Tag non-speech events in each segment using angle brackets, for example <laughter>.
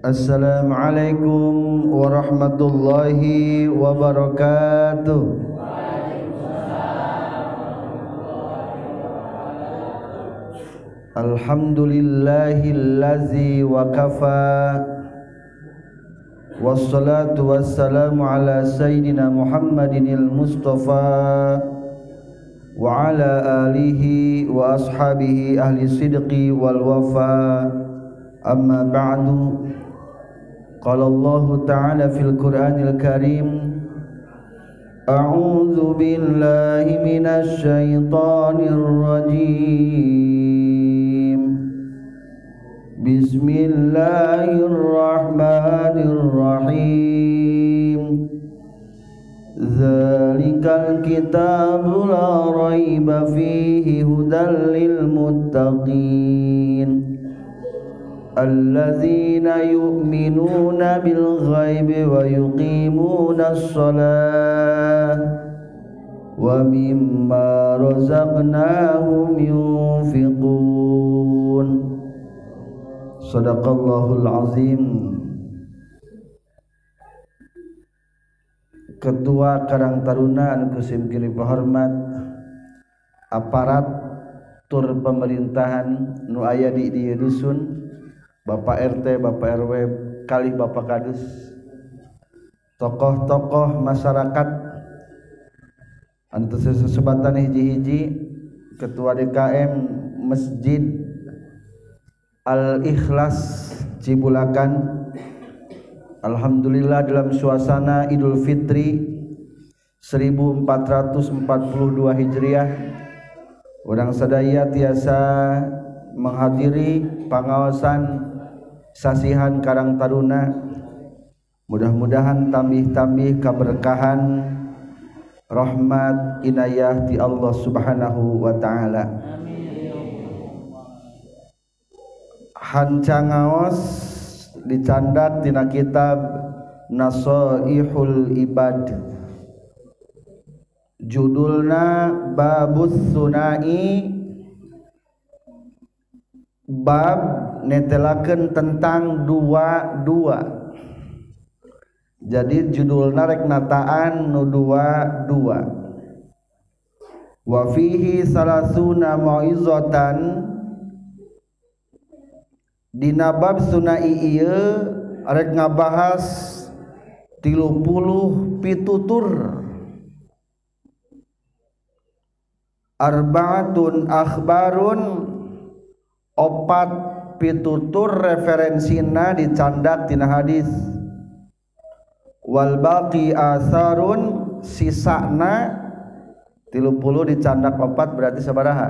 السلام عليكم ورحمة الله وبركاته. الحمد لله الذي وكفى والصلاة والسلام على سيدنا محمد المصطفى وعلى آله وأصحابه أهل الصدق والوفاء. أما بعد قال الله تعالى في القرآن الكريم أعوذ بالله من الشيطان الرجيم. بسم الله الرحمن الرحيم. ذلك الكتاب لا ريب فيه هدى للمتقين. الذين يؤمنون بالغيب ويقيمون الصلاة ومما رزقناهم ينفقون. صدق الله العظيم Ketua Karang Taruna anu kusim kiri penghormat aparat tur pemerintahan nu aya di dieu dusun Bapak RT Bapak RW kali Bapak Kadus tokoh-tokoh masyarakat antus sesebatan hiji-hiji ketua DKM Masjid Al Ikhlas Cibulakan. Alhamdulillah dalam suasana Idul Fitri 1442 Hijriah orang sadaya tiasa menghadiri pengawasan sasihan Karang Taruna. Mudah-mudahan tambih-tambih keberkahan rahmat inayah di Allah Subhanahu wa taala. Hancangaos dicandat tina kitab Nasaihul Ibad. Judulna Babus Sunai. Bab netelaken tentang dua dua. Jadi judul narek nataan nu dua dua. Wafihi salasuna mauizatan. Dina bab sunai ieu rek ngabahas tilu puluh pitutur. Arbaatun akhbarun opat pitutur referensina dicandak tina hadis. Wal baqi asarun sisana 30 dicandak 4 berarti sabaraha.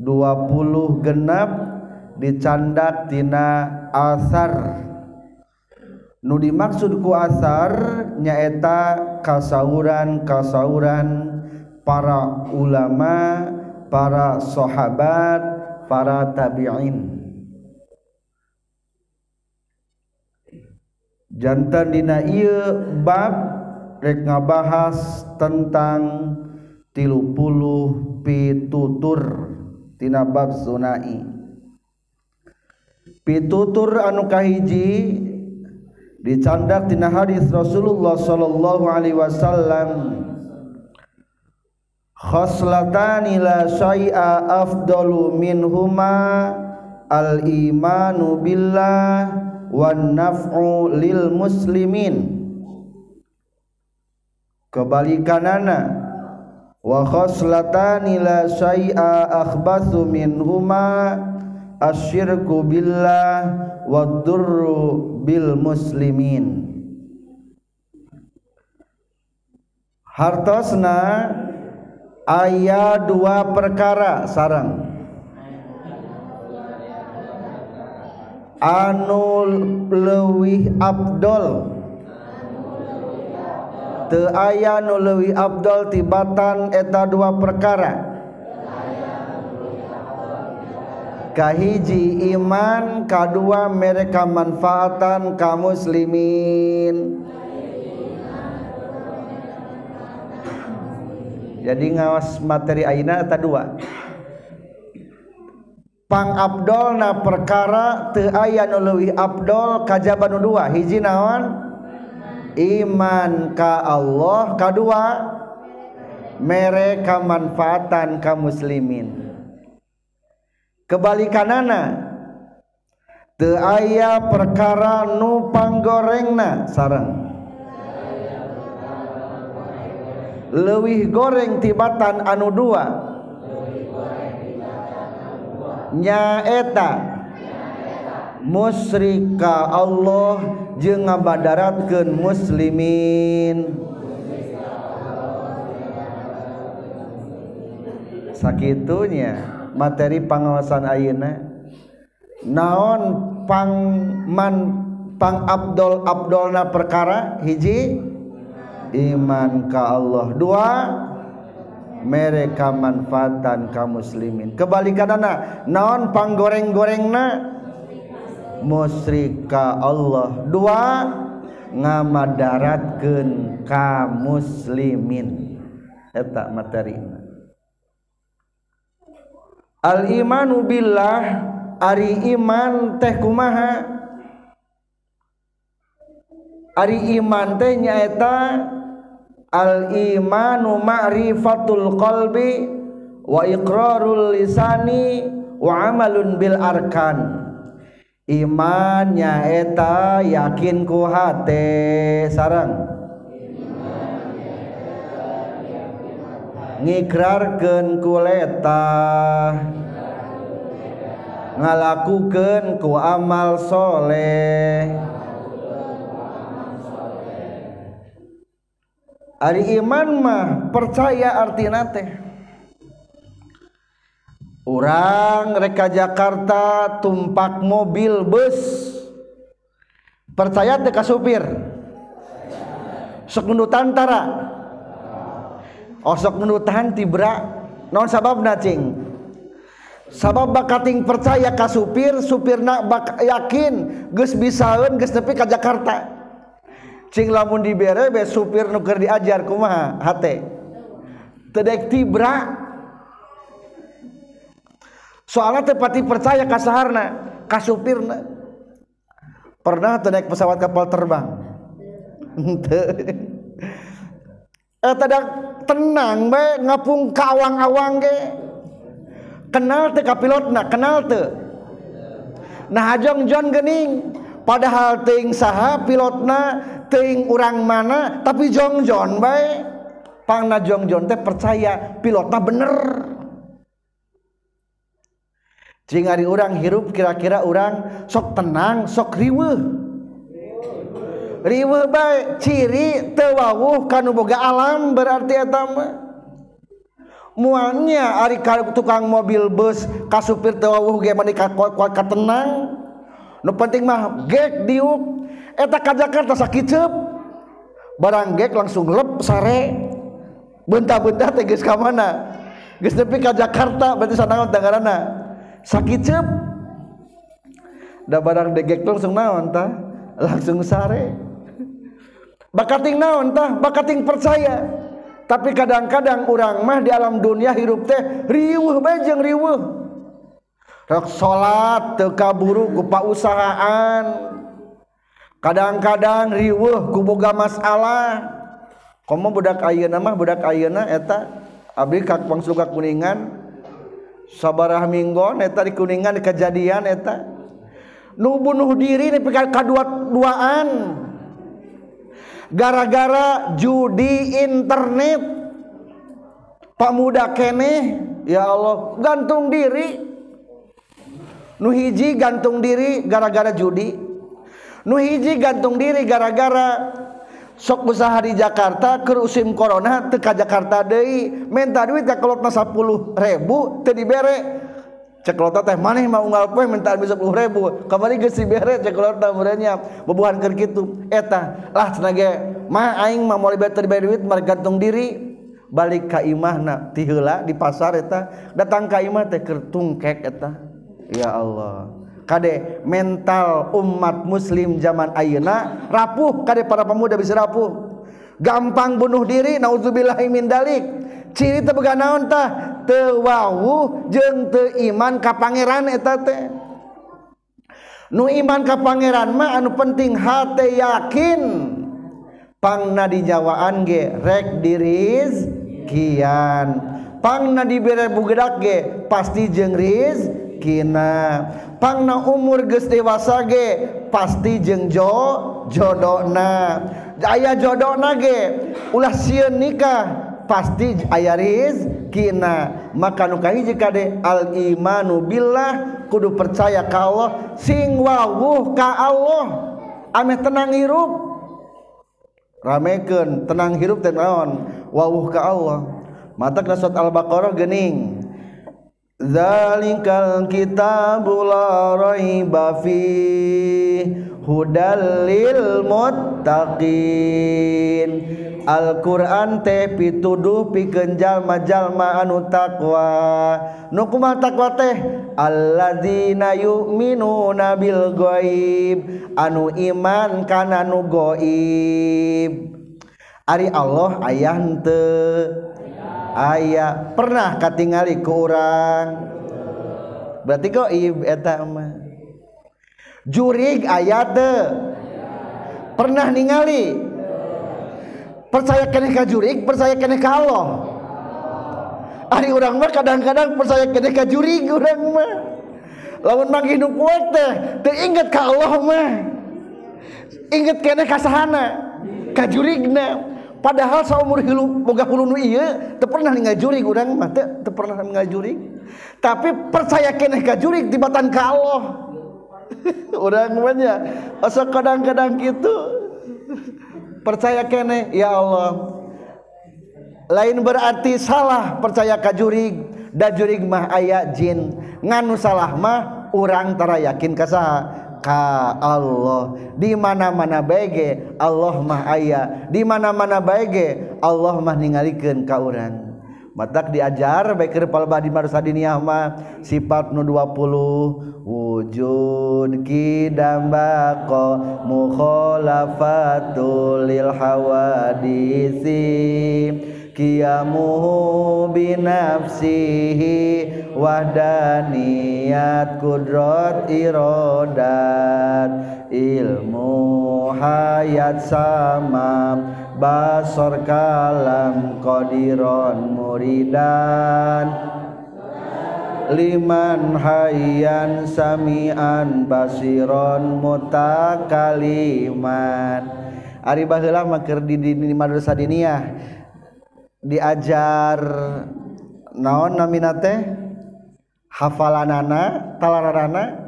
20 genap dicandak tina asar. Nu dimaksud ku asar nyaeta kasauran kasauran para ulama para sahabat para tabi'in. jantan dina ieu bab rek ngabahas tentang tilu puluh pitutur tina bab sunai pitutur anu kahiji dicandak tina hadis Rasulullah sallallahu alaihi wasallam. Khoslatani la syai'a afdalu minhuma al imanu billah. Wan naf'u lil muslimin. Kebalikanana. Wa khoslatani la syai'a akhbathu minhuma asyirku billah wa durru bil muslimin. Hartosna ayat dua perkara sarang anul lewih Abdul te aya nu lewih Abdul tibatan eta dua perkara. Kahiji iman kadua mereka manfaatan ka muslimin. Jadi ngawas materi aina eta dua. pang Abdolna perkara te aya nuluwi Abdol kajaban dua. Hiji naon? Iman ka Allah. Kedua mereka manfaatan ka muslimin. Kebalikanana te aya perkara nu panggorengna sareng. Lewih goreng tibatan anu dua. nyaeta musyrika Allah jeung ngabadaratkeun muslimin. Sakitunya materi pengawasan Ayeuna. Naon pangman pang Abdul Abdulna perkara? Hiji? Iman ka Allah. Dua? mereka manfaatan kaum muslimin. Kebalikan anak naon panggoreng-goreng na musyrika Allah. Dua ngamadaratkeun ka muslimin. Eta materi. Al imanu billah ari iman teh kumaha? Ari iman teh nyaeta al imanu ma'rifatul qalbi wa iqrarul lisani wa amalun bil arkan. Iman nyaeta yakin ku hate sarang ngikrarkeun kuleta ngalakukeun ku amal soleh Ari iman mah percaya arti teh. Orang reka Jakarta tumpak mobil bus. Percaya teka supir sok menutan tara. Oh, Osok menutan tibra. Non sabab nacing sabab bakating percaya ka supir supir nak bak yakin gus bisaun gus nepi ka Jakarta. Cing lamun dibere be supir nuker diajar kumaha? Hate. Tedek tibra. Soalnya tepati percaya ka saharna ka supirna pernah naik pesawat kapal terbang. <laughs> Eh tidak tenang be ngapung ka awang-awang ge. Kenal teh ka pilotna kenal teh nah ajong John gening padahal ting saha pilotna ting urang mana tapi jongjon baik pangna jongjon teh percaya pilotnya bener. Cing ari orang hirup kira-kira orang sok tenang sok riweuh. Riweuh baik ciri tewawuh kanu boga alam berarti eta mah. Mualnya ari tukang mobil bus kasupir tewawuh ge meuni kuat katenang nu penting mah gek diuk. eta ka Jakarta sakitcep baranggek langsung lep sare. Bentah-bentah teh geus ka mana? Geus nepi ka Jakarta berarti sanaon tanggarana sakitcep da barang degek langsung naon tah? Langsung sare. Bakating naon tah? Bakating percaya. Tapi kadang-kadang orang mah di alam dunia hirup teh riuh bejeng riuh. Rek salat teu kaburu ku pausahaan. kadang-kadang riwuh kuboga masalah kamu budak ayeuna mah budak ayeuna eta abdi ka pangsuga kuningan. Sabarah minggon eta di kuningan di kejadian eta. Nu bunuh diri nepi ka kadua-duaan. Gara-gara judi internet. Pamuda keneh ya Allah gantung diri. Nu hiji gantung diri gara-gara judi. nuhiji gantung diri gara-gara sok usaha di Jakarta ke usim corona teka Jakarta Dei minta duit ya kalau 10 ribu tadi bere ceklota teh maneh mau unggal poe minta bisa 10 ribu. Kemarin geus dibere ceklota murenya bebuhan keur kitu. Eta lah tenaga mah aing mah moal bayar tadi duit mah gantung diri. Balik ka imahna ti heula di pasar eta. Datang ka imah teh keur tungkek eta. Ya Allah. Kade mental umat muslim zaman Ayeuna rapuh. Kade para pemuda bisa rapuh. Gampang bunuh diri nauzubillahi min dalik. Ciri teu naon tah? Teu wawuh jeung teu iman ka pangeran eta teh. Nu iman ka pangeran mah anu penting hate yakin. Pangna dijawaan ge rek diriz kian. Pangna dibere bugedak ge pasti jeung riz kina pangna umur geus dewasa ge pasti jeung jo jodona. Aya jodona ge ulah sieun nikah pasti aya rizkina. Maka nu kahiji kade al imanu billah kudu percaya ka Allah sing wawuh ka Allah. Ame tenang hirup. Ramekeun tenang hirup teh naon? Wawuh ka Allah. Mata surat al-baqarah gening Zalikal kitabu la raiba fi hudal lil muttaqin. Al-Qur'an teh pituduh pikeun jalma-jalma anu takwa nu kumaha takwa teh? Alladzina yu'minuna bil ghaib. Anu iman kana nu gaib ari Allah ayah henteu. ayaah pernah katingali ke orang berarti kok jurig ayate pernah ningali. Percaya kene ka jurig percaya kene ka Allah. Ari urang mah kadang-kadang percaya kene ka jurig urang mah. Lamun mangki nu kuat teh teu inget ka Allah mah. Inget kene ka sahana ka jurigna. padahal seumur hidup boga hulu nu iya teu pernah ngajuri urang mah teu teu pernah ngajuri tapi percaya keneh ka jurig dibatan ka Allah. <laughs> Urang banyak asa kadang-kadang gitu percaya keneh ya Allah. Lain berarti salah percaya ka jurig da jurig mah aya jin. Nganu salah mah urang tara yakin ka saha. ka Allah. Di mana-mana baige Allah mah aya. Di mana-mana baige Allah mah ningalikeun ka urang. Matak diajar baik kepal di marusa diniyah mah sifat nu 20 wujud kidambaqo mukhalafatul lil hawadisi. Qiyamuhu binafsihi wahdaniyat kudrat irodat. Ilmu hayat sama basor kalam qadiron muridan. Liman hayyan samian basiron mutakaliman. Ari baheula di, di madrasah diniyah diajar naon namina teh hafalanana talararana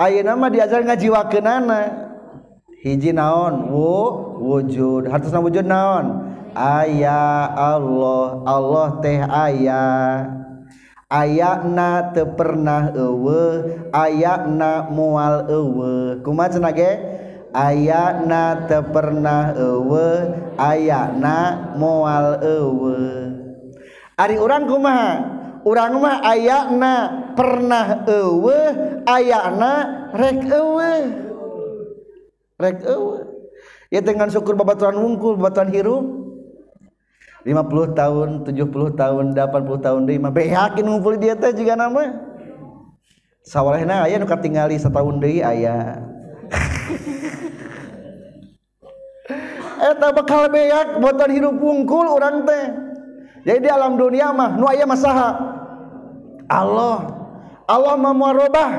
ayeuna mah diajar ngajiwakeunana. Hiji naon? Wu wujud. Hartosna wujud naon? Aya Allah. Allah teh aya. Ayakna teu pernah eueuh. Ayakna moal eueuh. Kumaha cenah ge? ayana teu pernah ewe ayana moal ewe Ari orang kumaha? Orang mah ayana pernah ewe ayana rek ewe rek ewe ya dengan syukur babaturan wungkul babaturan hirup 50 tahun 70 tahun 80 tahun deui mah behakin ngumpul dia teh juga nama. Sawalehna aya nu katingali setahun deui aya. <laughs> Eh, eta bakal beak motor hirup wungkul orang teh. Jadi di alam dunia mah nu aya masaha Allah. Allah mah moal robah.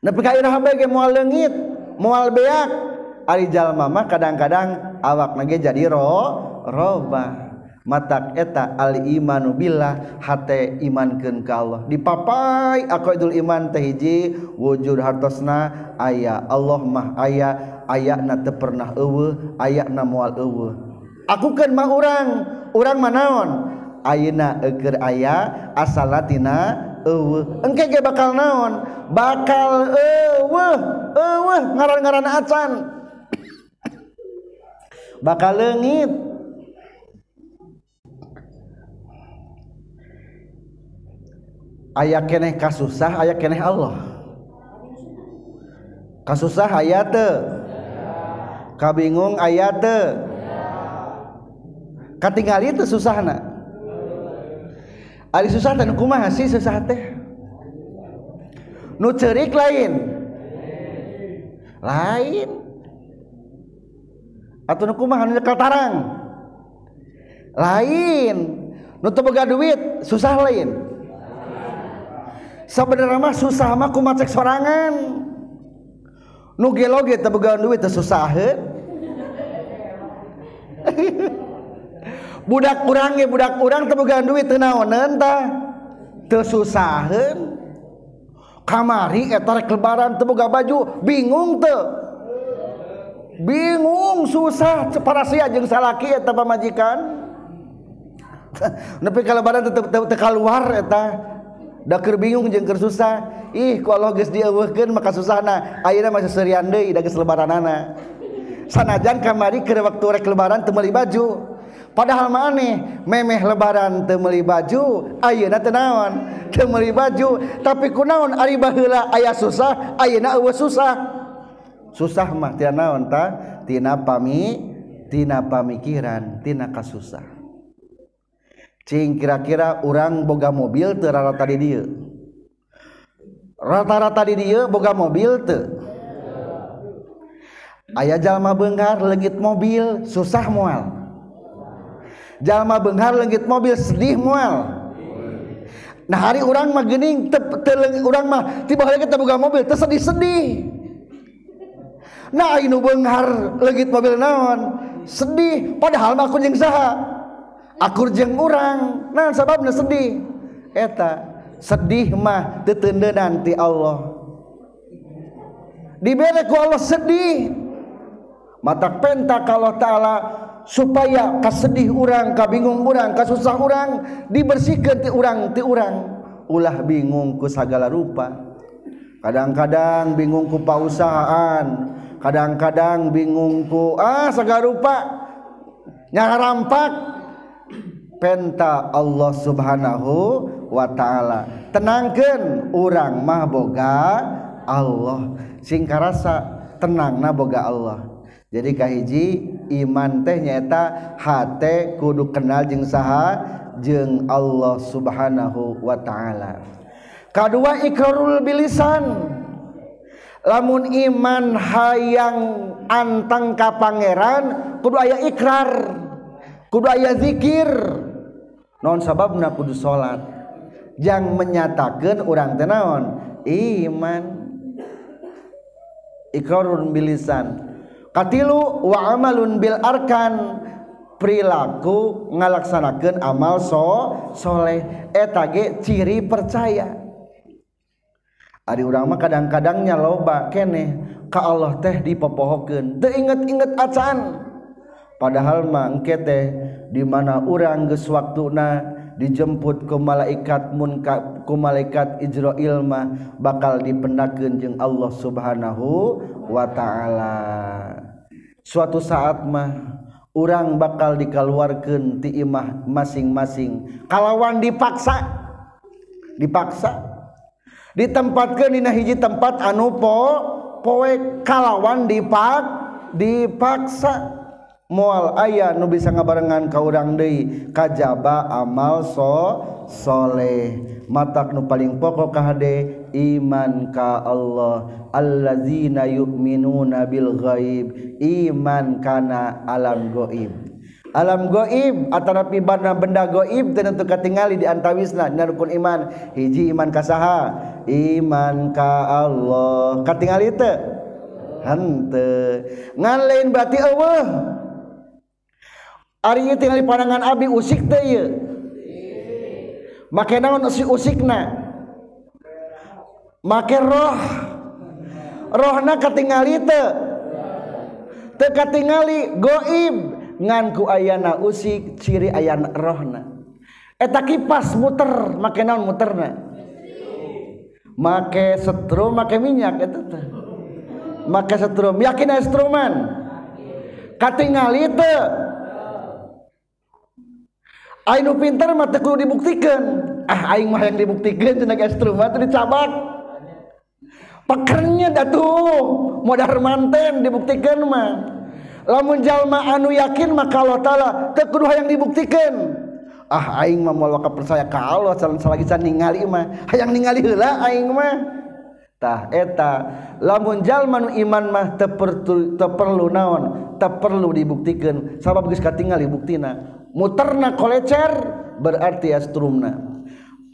Nepi ka iraha bae ge moal leungit moal beak. Ari jalma mah kadang-kadang awak nage jadi ro robah. matak eta al-imanu billah hate imankeun ka Allah. Dipapai aqidul iman teh hiji wujud hartosna aya Allah mah aya ayakna teu pernah eueuh ayakna moal eueuh. Aku kan mah urang urang manaon ayeuna eukeur aya asalatina eueuh. Engke ge bakal naon? Bakal eueuh eueuh ngaran-ngaran acan. Bakal leungit. aya keneh kasusah aya keneh Allah. Kasusah aya kabingung aya katingali itu susahna Ari susah dan kumaha sih susah teh? Nu cerik lain. Lain. Atau nu kumaha nu katarang lain. Nu teu duit susah lain. sebenarnya mah susah mah kumacek sorangan. Nu geloge teu begawean duit teu susah <laughs> budak kurang ge budak urang teu begawean duit teu naoneun tah teu susaheun kamari eta rek lebaran teu boga baju bingung teu. Bingung susah. Para sia jeung salaki eta pamajikan. <laughs> Nepi ka lebaran teu keluar eta. dakir bingung jeung susah. Ih kalau geus dieuweuhkeun maka susahna. Ayeuna masih serian deui da geus lebaranana. Sanajan kamari keur waktu rek lebaran teu meuli baju. Padahal maneh memeh lebaran teu meuli baju ayeuna teu naon? Teu meuli baju tapi kunaon ari baheula? Aya susah ayeuna eueuh susah. Susah mah tina naon ta? Tina pami tina pamikiran tina kasusah. cing kira-kira orang boga mobil teu rata di dieu? Rata-rata di dieu boga mobil teu? Aya jalma benghar legit mobil susah moal jalma benghar legit mobil sedih moal nah hari orang mah gening orang mah tiba hari kita boga mobil teu sedih-sedih. Nah ini benghar legit mobil naon? Sedih padahal mah kunyeng saha. akur jeng orang nah sababnya sedih. Eta sedih mah tetende nanti Allah. Dibelek ku Allah sedih. Mata penta kalau ta'ala supaya kasedih orang kabingung orang kasusah orang dibersihkan ti orang ti orang ulah bingung ku segala rupa. Kadang-kadang bingung ku pausahaan kadang-kadang bingung ku ah segala rupa. Nyara rampak penta Allah subhanahu Wa Ta'ala. Tenangkan orang mahboga Allah. Singka rasa tenang naboga Allah. Jadi kahiji iman teh nyata hate kudu kenal jeng saha jeng Allah subhanahu Wa Ta'ala. Kedua ikrarul bilisan. Lamun iman hayang antang ka pangeran kudu aya ikrar kudu aya zikir. Non sababna kudu salat yang menyatakan orang tenaon iman. Ikrarun bilisan. Katilu wa amalun bil arkan. Perilaku ngalaksanakan amal so soleh. Etage ciri percaya. Ari urang mah kadang-kadangnya loba kene. Ka Allah teh dipopohokeun. Teu inget-inget acan. Padahal mah engke teh di mana orang geus waktuna dijemput ke malaikat munka ku malaikat Ijrail mah bakal dipendakeun jeung Allah subhanahu Wa Ta'ala. Suatu saat mah orang bakal dikaluarkeun ti imah masing-masing. Kalawan dipaksa. Dipaksa. Ditempatkan dina hiji tempat anu po poe kalawan dipak dipaksa. mual ayah nu bisa ngabarengan ka urang deui. Kajaba amal so soleh. Matak nu paling pokok kahade iman ka Allah. Allazina yu'minuna bil ghaib iman kana alam gaib alam goib atau napi bana benda goib tentu katingali di antawisna dina rukun iman. Hiji iman ka saha iman ka Allah. Katingali teu? Henteu. Ngan lain berarti Allah Ari tinggal di pandangan abi usik teh ieu. Make naon si usikna? Make roh. Rohna katingali teu. Teu katingali goib ngan ku ayana usik ciri ayana rohna. Eta kipas muter, make naon muterna? Make setrum, make minyak eta teh. Make setrum, yakin aya setruman? Katingali teu. Ainu pintar mata kudu dibuktikan. Ah aing mah yang dibuktikan cenah geus mah teu dicabak. Pekernya datuh modar manten dibuktikan mah. Lamun jalma anu yakin maka Allah taala teu kudu hayang dibuktikan. Ah aing mah moal percaya ka Allah salagi can ningali mah. Hayang ningali heula aing mah. Tah eta lamun jalma nu iman mah teu perlu naon, teu perlu dibuktikan sabab geus katingali buktina. muterna kolecer berarti astrumna.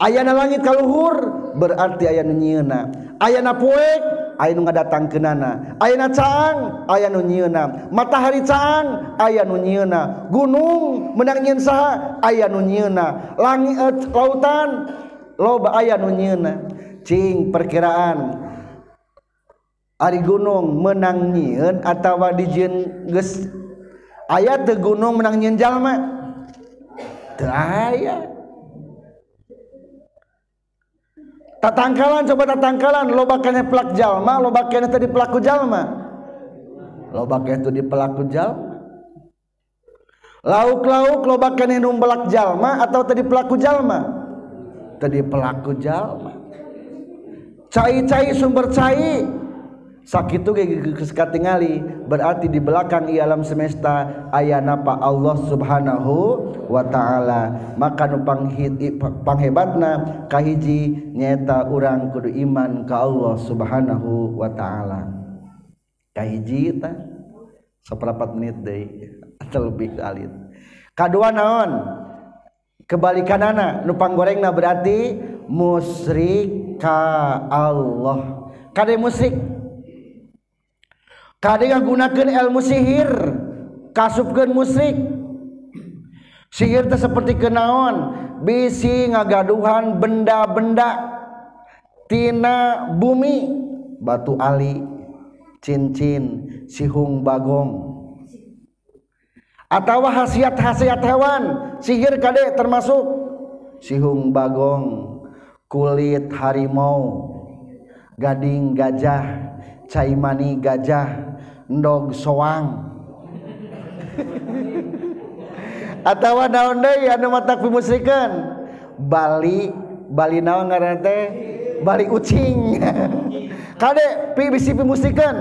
Ayana langit kaluhur berarti aya nu nyieuna ayana poek aya nu ngadatangkeunana ayana caang aya nu nyieuna matahari caang aya nu nyieuna gunung menang nyieun saha aya nu nyieuna langit eh, lautan loba aya nu nyieuna cing perkiraan. Ari gunung menang nyieun atawa dijieun geus. Aya teu gunung menang nyieun jalma. tatangkalan coba tatangkalan. Loba kene pelak jalma loba kene tadi pelaku jalma. Loba kene tadi pelaku jalma. Lauk-lauk loba kene num belak jalma atau tadi pelaku jalma? Tadi pelaku jalma. Cai-cai sumber cai. sakit katingali berarti di belakang di alam semesta ayah napa Allah subhanahu Wa Ta'ala. Maka nupangpanghebatna kahiji nyata orang kudu iman ke Allah subhanahu Wa Ta'ala. Kahiji seperempat menit deh <laughs> atau lebih alit. Kedua naon? Kebalikan anak nupang gorengna berarti musyrik ka Allah. Kade musyrik? Kadang gunakan ilmu sihir kasubkan musyrik sihir itu seperti kenaon bisi ngagaduhan benda-benda tina bumi batu ali cincin sihung bagong. Atau khasiat-hasiat hewan sihir kade termasuk sihung bagong kulit harimau gading gajah caimani gajah. ndog soang. Atau naon deui anu mata pimusrikeun? Bali Bali naon ngaran teh? Bali ucing <laughs> kade pi bisi pimusrikeun?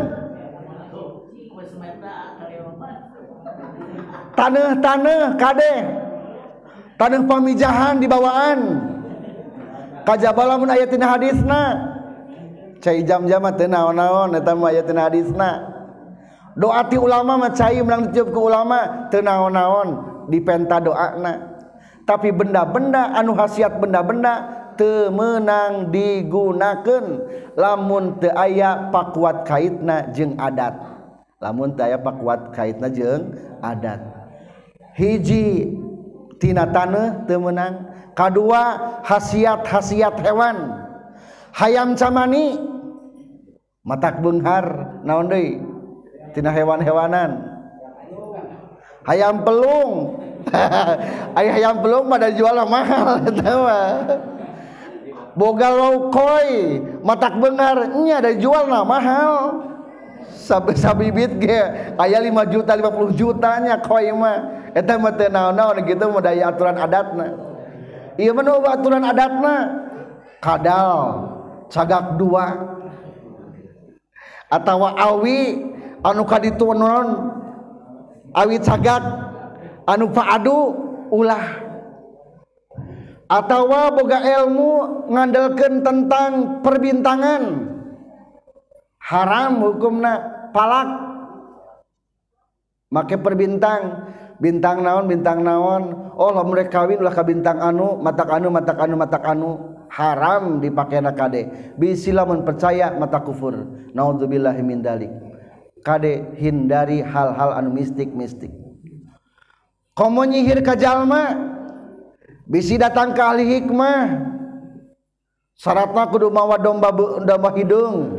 Tanah-tanah kade tanah pamijahan di bawaan. Kajabala mun aya tina hadisna. Cai jam-jam teh naon-naon eta mah aya tina hadisna. doati ulama macayu menang dijawab ke ulama tenaon-naon dipenta doana tapi benda-benda anu khasiat benda-benda temenang digunakan lamun te aya pakuat kaitna jeng adat. Lamun te aya pakuat kaitna jeng adat. Hiji tina tanah temenang kedua khasiat-khasiat hewan. Hayam camani matak benghar naon deui? tina hewan-hewanan. Ayam pelung. <laughs> Ayah ayam pelung pada jual mahal <laughs> mah. Boga lokoi matak bengar nya ada jual nah mahal. Sabi sabibit ge aya 5 juta 50 jutanya koi mah. Eta mah teu naon-naon kitu mah daya aturan adatna. Ieu mah aturan adatna. Kadal cagak dua. Atawa awi anu ditunon awit sagad anu faadu ulah. Atawa boga ilmu ngandelkan tentang perbintangan. Haram hukumna palak. Make perbintang bintang naon bintang naon. Oh lamun rek kawin ulah ka bintang anu matak anu matak anu matak anu. Haram dipakai kade. Bisi lamun percaya mata kufur. Naudzubillahi min dalik. Kade hindari hal-hal anu mistik mistik komo nyihir ka jalma bisi datang ke ahli hikmah. Syaratna kudu mawa domba domba hidung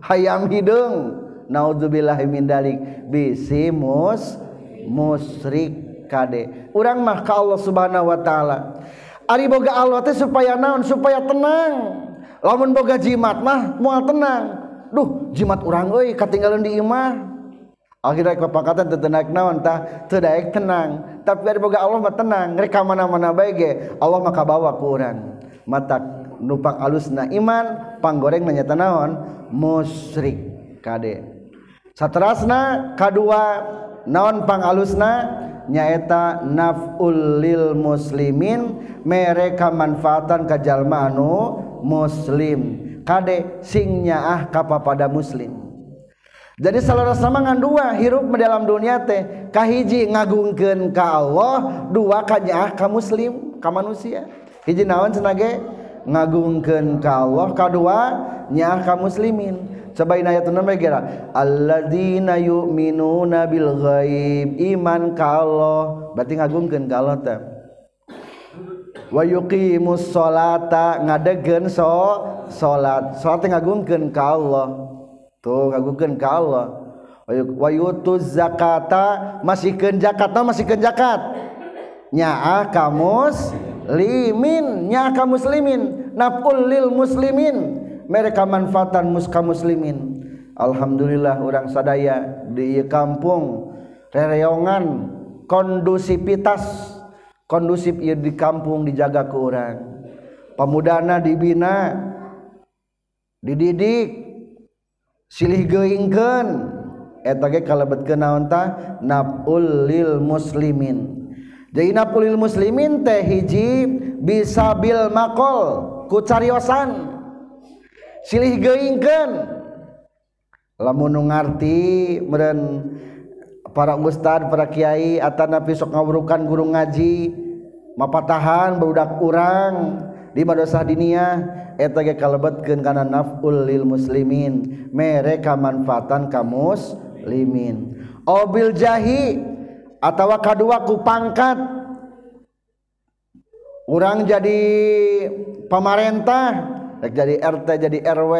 hayam hidung. Naudzubillahi min dalik. Bisi mus musrik kade. Urang mah ka Allah subhanahu wa taala. Ari boga Allah teh supaya naon supaya tenang. Lamun boga jimat mah moal tenang. Duh jimat orang euy ketinggalan di imah. Akhirnya kepakatan tetenak naon tah? Teu daek tenang. Tapi dari boga Allah mah tenang. Mereka mana-mana bae ge Allah mah kabawa ke orang mata nupak alusna iman panggoreng nanya naon? Musyrik kade satrasna kadua naon pangalusna nyaeta naf'ul lil muslimin mereka manfaatan kajalma anu muslim. kade singnya ah kapa pada muslim. Jadi salah samangan dua hirup di dalam dunia teh kahiji ngagungkeun ka Allah dua kanyaah ka muslim ka manusia. Hiji naon senage? Ngagungkeun ka Allah kadua nyaah ka muslimin. Coba ini ayat nama kira alladzina yu'minuna bil ghaib iman ka Allah. Berarti ngagungkeun ka Allah teh wayuqimus sholata ngadegen so salat salat ngagungkeun ka Allah. Tuh ngagungkeun ka Allah. Wayutuz zakata masihkeun zakat. Masihkeun zakat? Nyaa ka muslimin. Nyaa ka muslimin. Naful lil muslimin. Mereka manfaatan muska muslimin. Alhamdulillah urang sadaya di kampung rereongan kondusivitas. kondusif ieu di kampung dijaga ke urang. Pemudana dibina dididik silih geingkeun. Eta ge kalebetkeun naon tah? Naful lil muslimin. Jadi naful lil muslimin teh hiji bisabil makol ku cariosan. Silih geingkeun. Lamun ngarti meureun para ustad para Kyai Atanapi sok ngawurukan guru ngaji mapatahan berudak kurang di madrasah diniyah. Eta ge kalebetkeun kana naful lil muslimin mereka manfaatan kamus limin obil jahi atawa kadua ku pangkat. Orang jadi pemerintah jadi RT jadi RW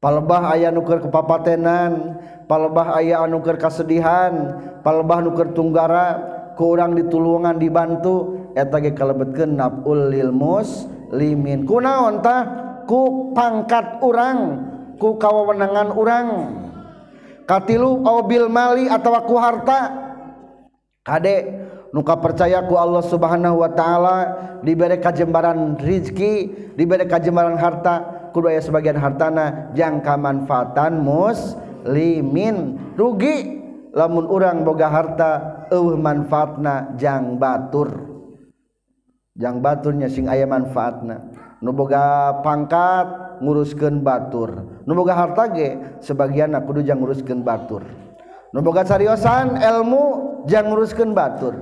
palebah aya nuker kepapatenan palebah aya anuker kasedihan palebah nuker tunggara kurang ditulungan dibantu etage kalebet kenap ulil muslimin. Kunaon tah? Ku pangkat urang ku kawawenangan urang. Katilu au bil mali atawa ku harta. Kade nuka percaya ku Allah Subhanahu wa taala dibere kajembaran rizki dibere kajembaran harta. Kudu aya sebagian hartana jangka manfaatan muslim limin. Rugi. Lamun urang boga harta eueuh manfaatna jang batur. Jang baturnya sing aya manfaatna. Nu boga pangkat nguruskeun batur. Nu boga harta ge sebagianna kudu jang nguruskeun batur. Nu boga cariosan ilmu jang nguruskeun batur.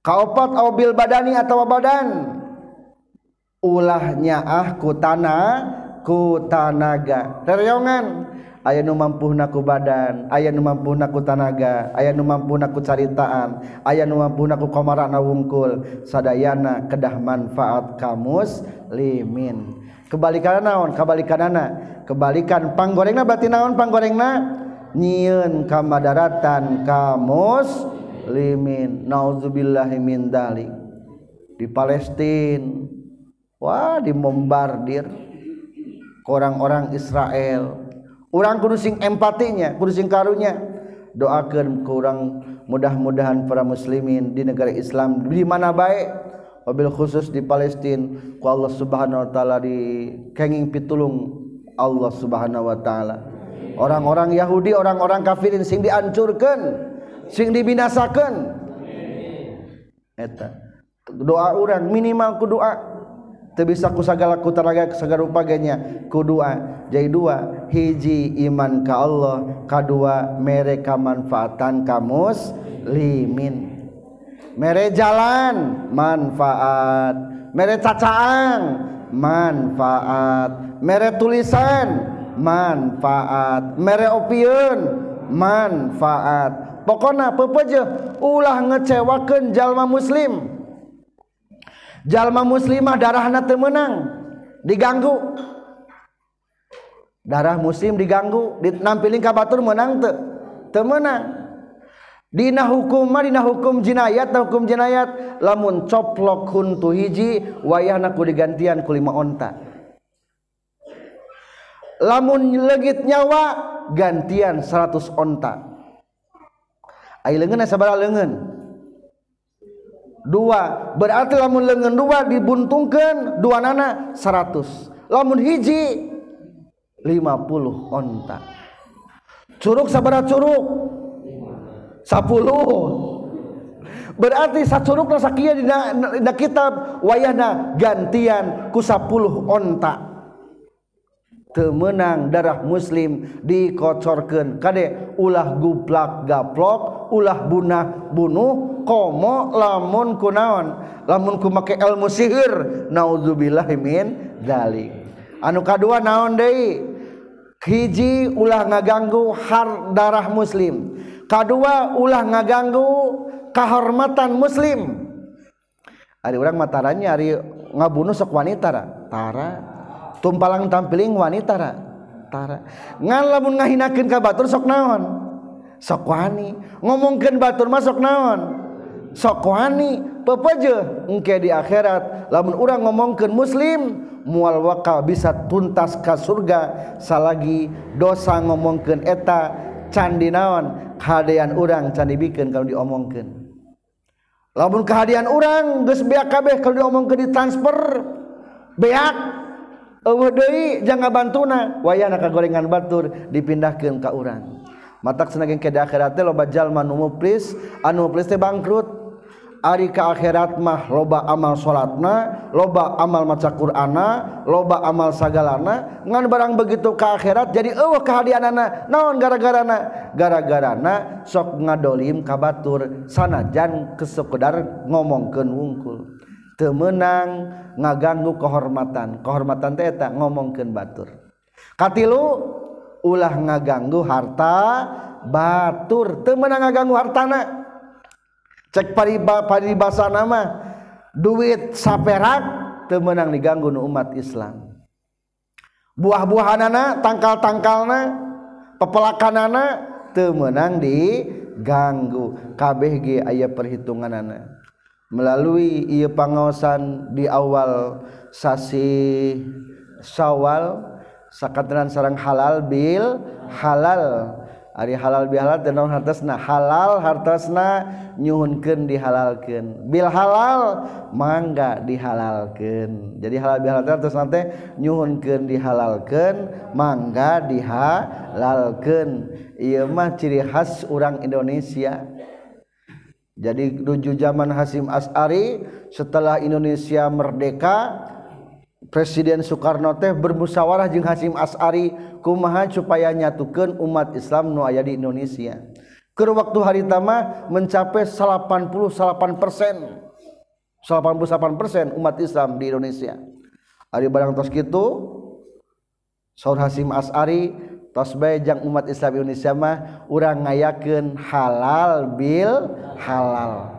Kaopat au bil badani atau badan? Ulahnya ah ku tanah ku tanaga teriongan aya nu mampu naku badan aya nu mampu naku tanaga aya nu mampu naku caritaan aya nu mampu naku komarana wungkul. Sadayana kedah manfaat kamus limin. Kebalikan naon kebalikan anak kebalikan panggorengna berarti naon panggorengna? Nyiun kamadaratan kamus limin. Nauzubillahi min dalik. Di Palestina wah dimombardir orang-orang Israel. orang kudu sing empatinya kudu sing karunya. Doakan kurang mudah-mudahan para muslimin di negara Islam di mana baik. Wabil khusus di Palestina ku Allah Subhanahu wa taala di kenging pitulung Allah Subhanahu wa taala. Orang-orang Yahudi orang-orang kafirin sing dihancurkan sing dibinasakan. Eta. Doa orang minimal ku doa. Teu bisa ku sagala ku taraga sagala rupaganya ku doa. jadi dua hiji iman ka Allah kedua mereka manfaatan kamus limin mere jalan manfaat. Mere cacaan manfaat. Mere tulisan manfaat. Mere opiun manfaat. Pokoknya pepeje ulah ngecewakan jalma muslim. Jalma muslimah darahna temenang diganggu. darah muslim diganggu dinampilin ka batur menang teu teu menang. Dina hukum mah dina hukum jinayat na hukum jinayat. Lamun coplok huntu hiji wayahna ku digantian ku lima onta. Lamun legit nyawa gantian 100 onta. Ai leungeun sabaraha leungeun. Dua berarti lamun leungeun dua dibuntungkeun dua nana 100 lamun hiji 50 onta. Curug sabara curug? 10 berarti sacurug na sakia di na, na kitab wayahna gantian ku 10 onta. Temenang darah muslim dikocorkan kade ulah guplak gaplok ulah bunah bunuh komo lamun kunaon lamun ku make ilmu sihir. Naudzubillahi min dzalik anu kadua naon deui? hiji ulah ngaganggu har darah muslim. Kedua ulah ngaganggu kehormatan muslim. Ada orang matarannya hari ngabunuh sok wanita ra. tara. Tumpalang tampiling wanita ra. tara. Ngan lamun ngahinakeun ka batur sok naon? Sok wani. Ngomongkeun batur mah sok naon? Sok wani. pepeje engke di akhirat. Lamun urang ngomongkeun muslim mual wakal bisa tuntas ka surga. Salagi dosa ngomongkeun eta candinawan kehadian urang candi bikin kalau diomongkan lamun kehadian orang geus beak kabeh kalau diomongkan ditransfer beak eueuh deui jangan bantuna wayana ka gorengan batur dipindahkeun ka urang. Matak senaging ke di akhirat teh loba jalma nu muplis anu muplis teh bangkrut. Ari ke akhirat mah loba amal salatna loba amal maca Qurana loba amal sagalana ngan barang begitu ke akhirat jadi eueuh kahadianana naon gara-garana? Gara-garana sok ngadolim ka batur sanajan kesekedar ngomongkeun wungkul. Teu meunang ngaganggu kehormatan kehormatan teh eta ngomongkeun batur. Katilu ulah ngaganggu harta batur. Teu meunang ngaganggu hartana. cek pariba paribasa nama duit saperak temenang diganggu umat Islam. Buah-buahanana tangkal-tangkalna pepelakanana temenang diganggu. Kabeh ge aya perhitunganana. Melalui ia pangaosan di awal sasi sawal sakadran sarang halal bil halal. Ari halal bihalal tenong hartasna halal hartasna nyuhunkeun dihalalkeun. Bil halal mangga dihalalkeun. Jadi halal bihalal hartas nanti nyuhunkeun dihalalkeun, mangga dihalalkeun. Ieu mah ciri khas orang Indonesia. Jadi nuju zaman Hasim As'ari setelah Indonesia merdeka Presiden Soekarno teh bermusyawarah jeung Hasyim As'ari kumaha supaya nyatukeun umat Islam nu aya di Indonesia. Keur waktu harita mah mencapai 88 persen. 88 persen umat Islam di Indonesia. Ari barang tos kitu Saur Hasyim As'ari tos bae jang umat Islam Indonesia mah urang ngayakeun halal bil halal.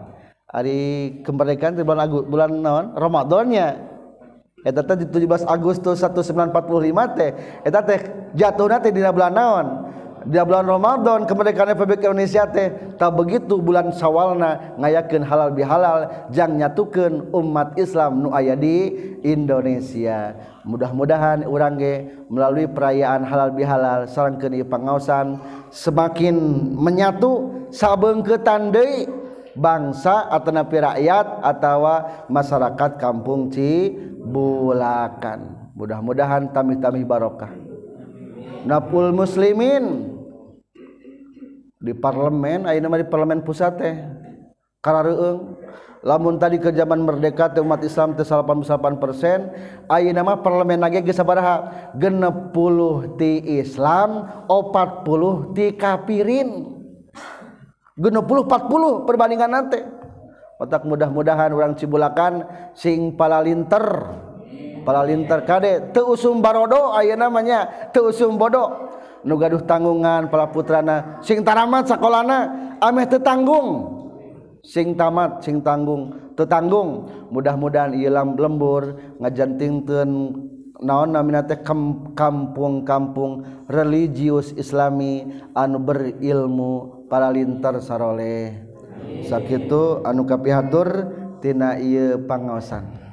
Ari kemerdekaan bulan bulan naon? Ramadannya. eta teh di 17 Agustus 1945 teh eta teh jatuhna teh dina bulan naon? Dina bulan Ramadan kemerdekaan Republik Indonesia teh tak begitu bulan sawalna ngayakeun halal bihalal jang nyatukeun umat Islam nu aya di Indonesia. Mudah-mudahan urang ge melalui perayaan halal bihalal sareng pangaosan semakin menyatu sabeungkeutan deui. bangsa atanapi rakyat atawa masyarakat kampung Cibulakan. Mudah-mudahan tamih-tamih barokah. Napul muslimin. Di parlemen ayeuna mah di parlemen pusat teh. Karareung, lamun tadi ke zaman merdeka teh umat Islam teh 88% ayeuna mah parlemen lagi geus sabaraha? 60 ti Islam 40 ti kafirin. 60 40 perbandingan nanti otak mudah-mudahan orang cibulakan sing palalinter. Palalinter kade teusum barodo aya namanya teusum bodo. Nu gaduh tanggungan pala putrana sing taramat sakolana ameh tetanggung. Sing tamat sing tanggung tetanggung. Mudah-mudahan ilam lembur ngajantingten naon namina teh kampung-kampung religius islami anu berilmu paralintar saroleh. Sakit anu kapihatur tina ieu pangaosan.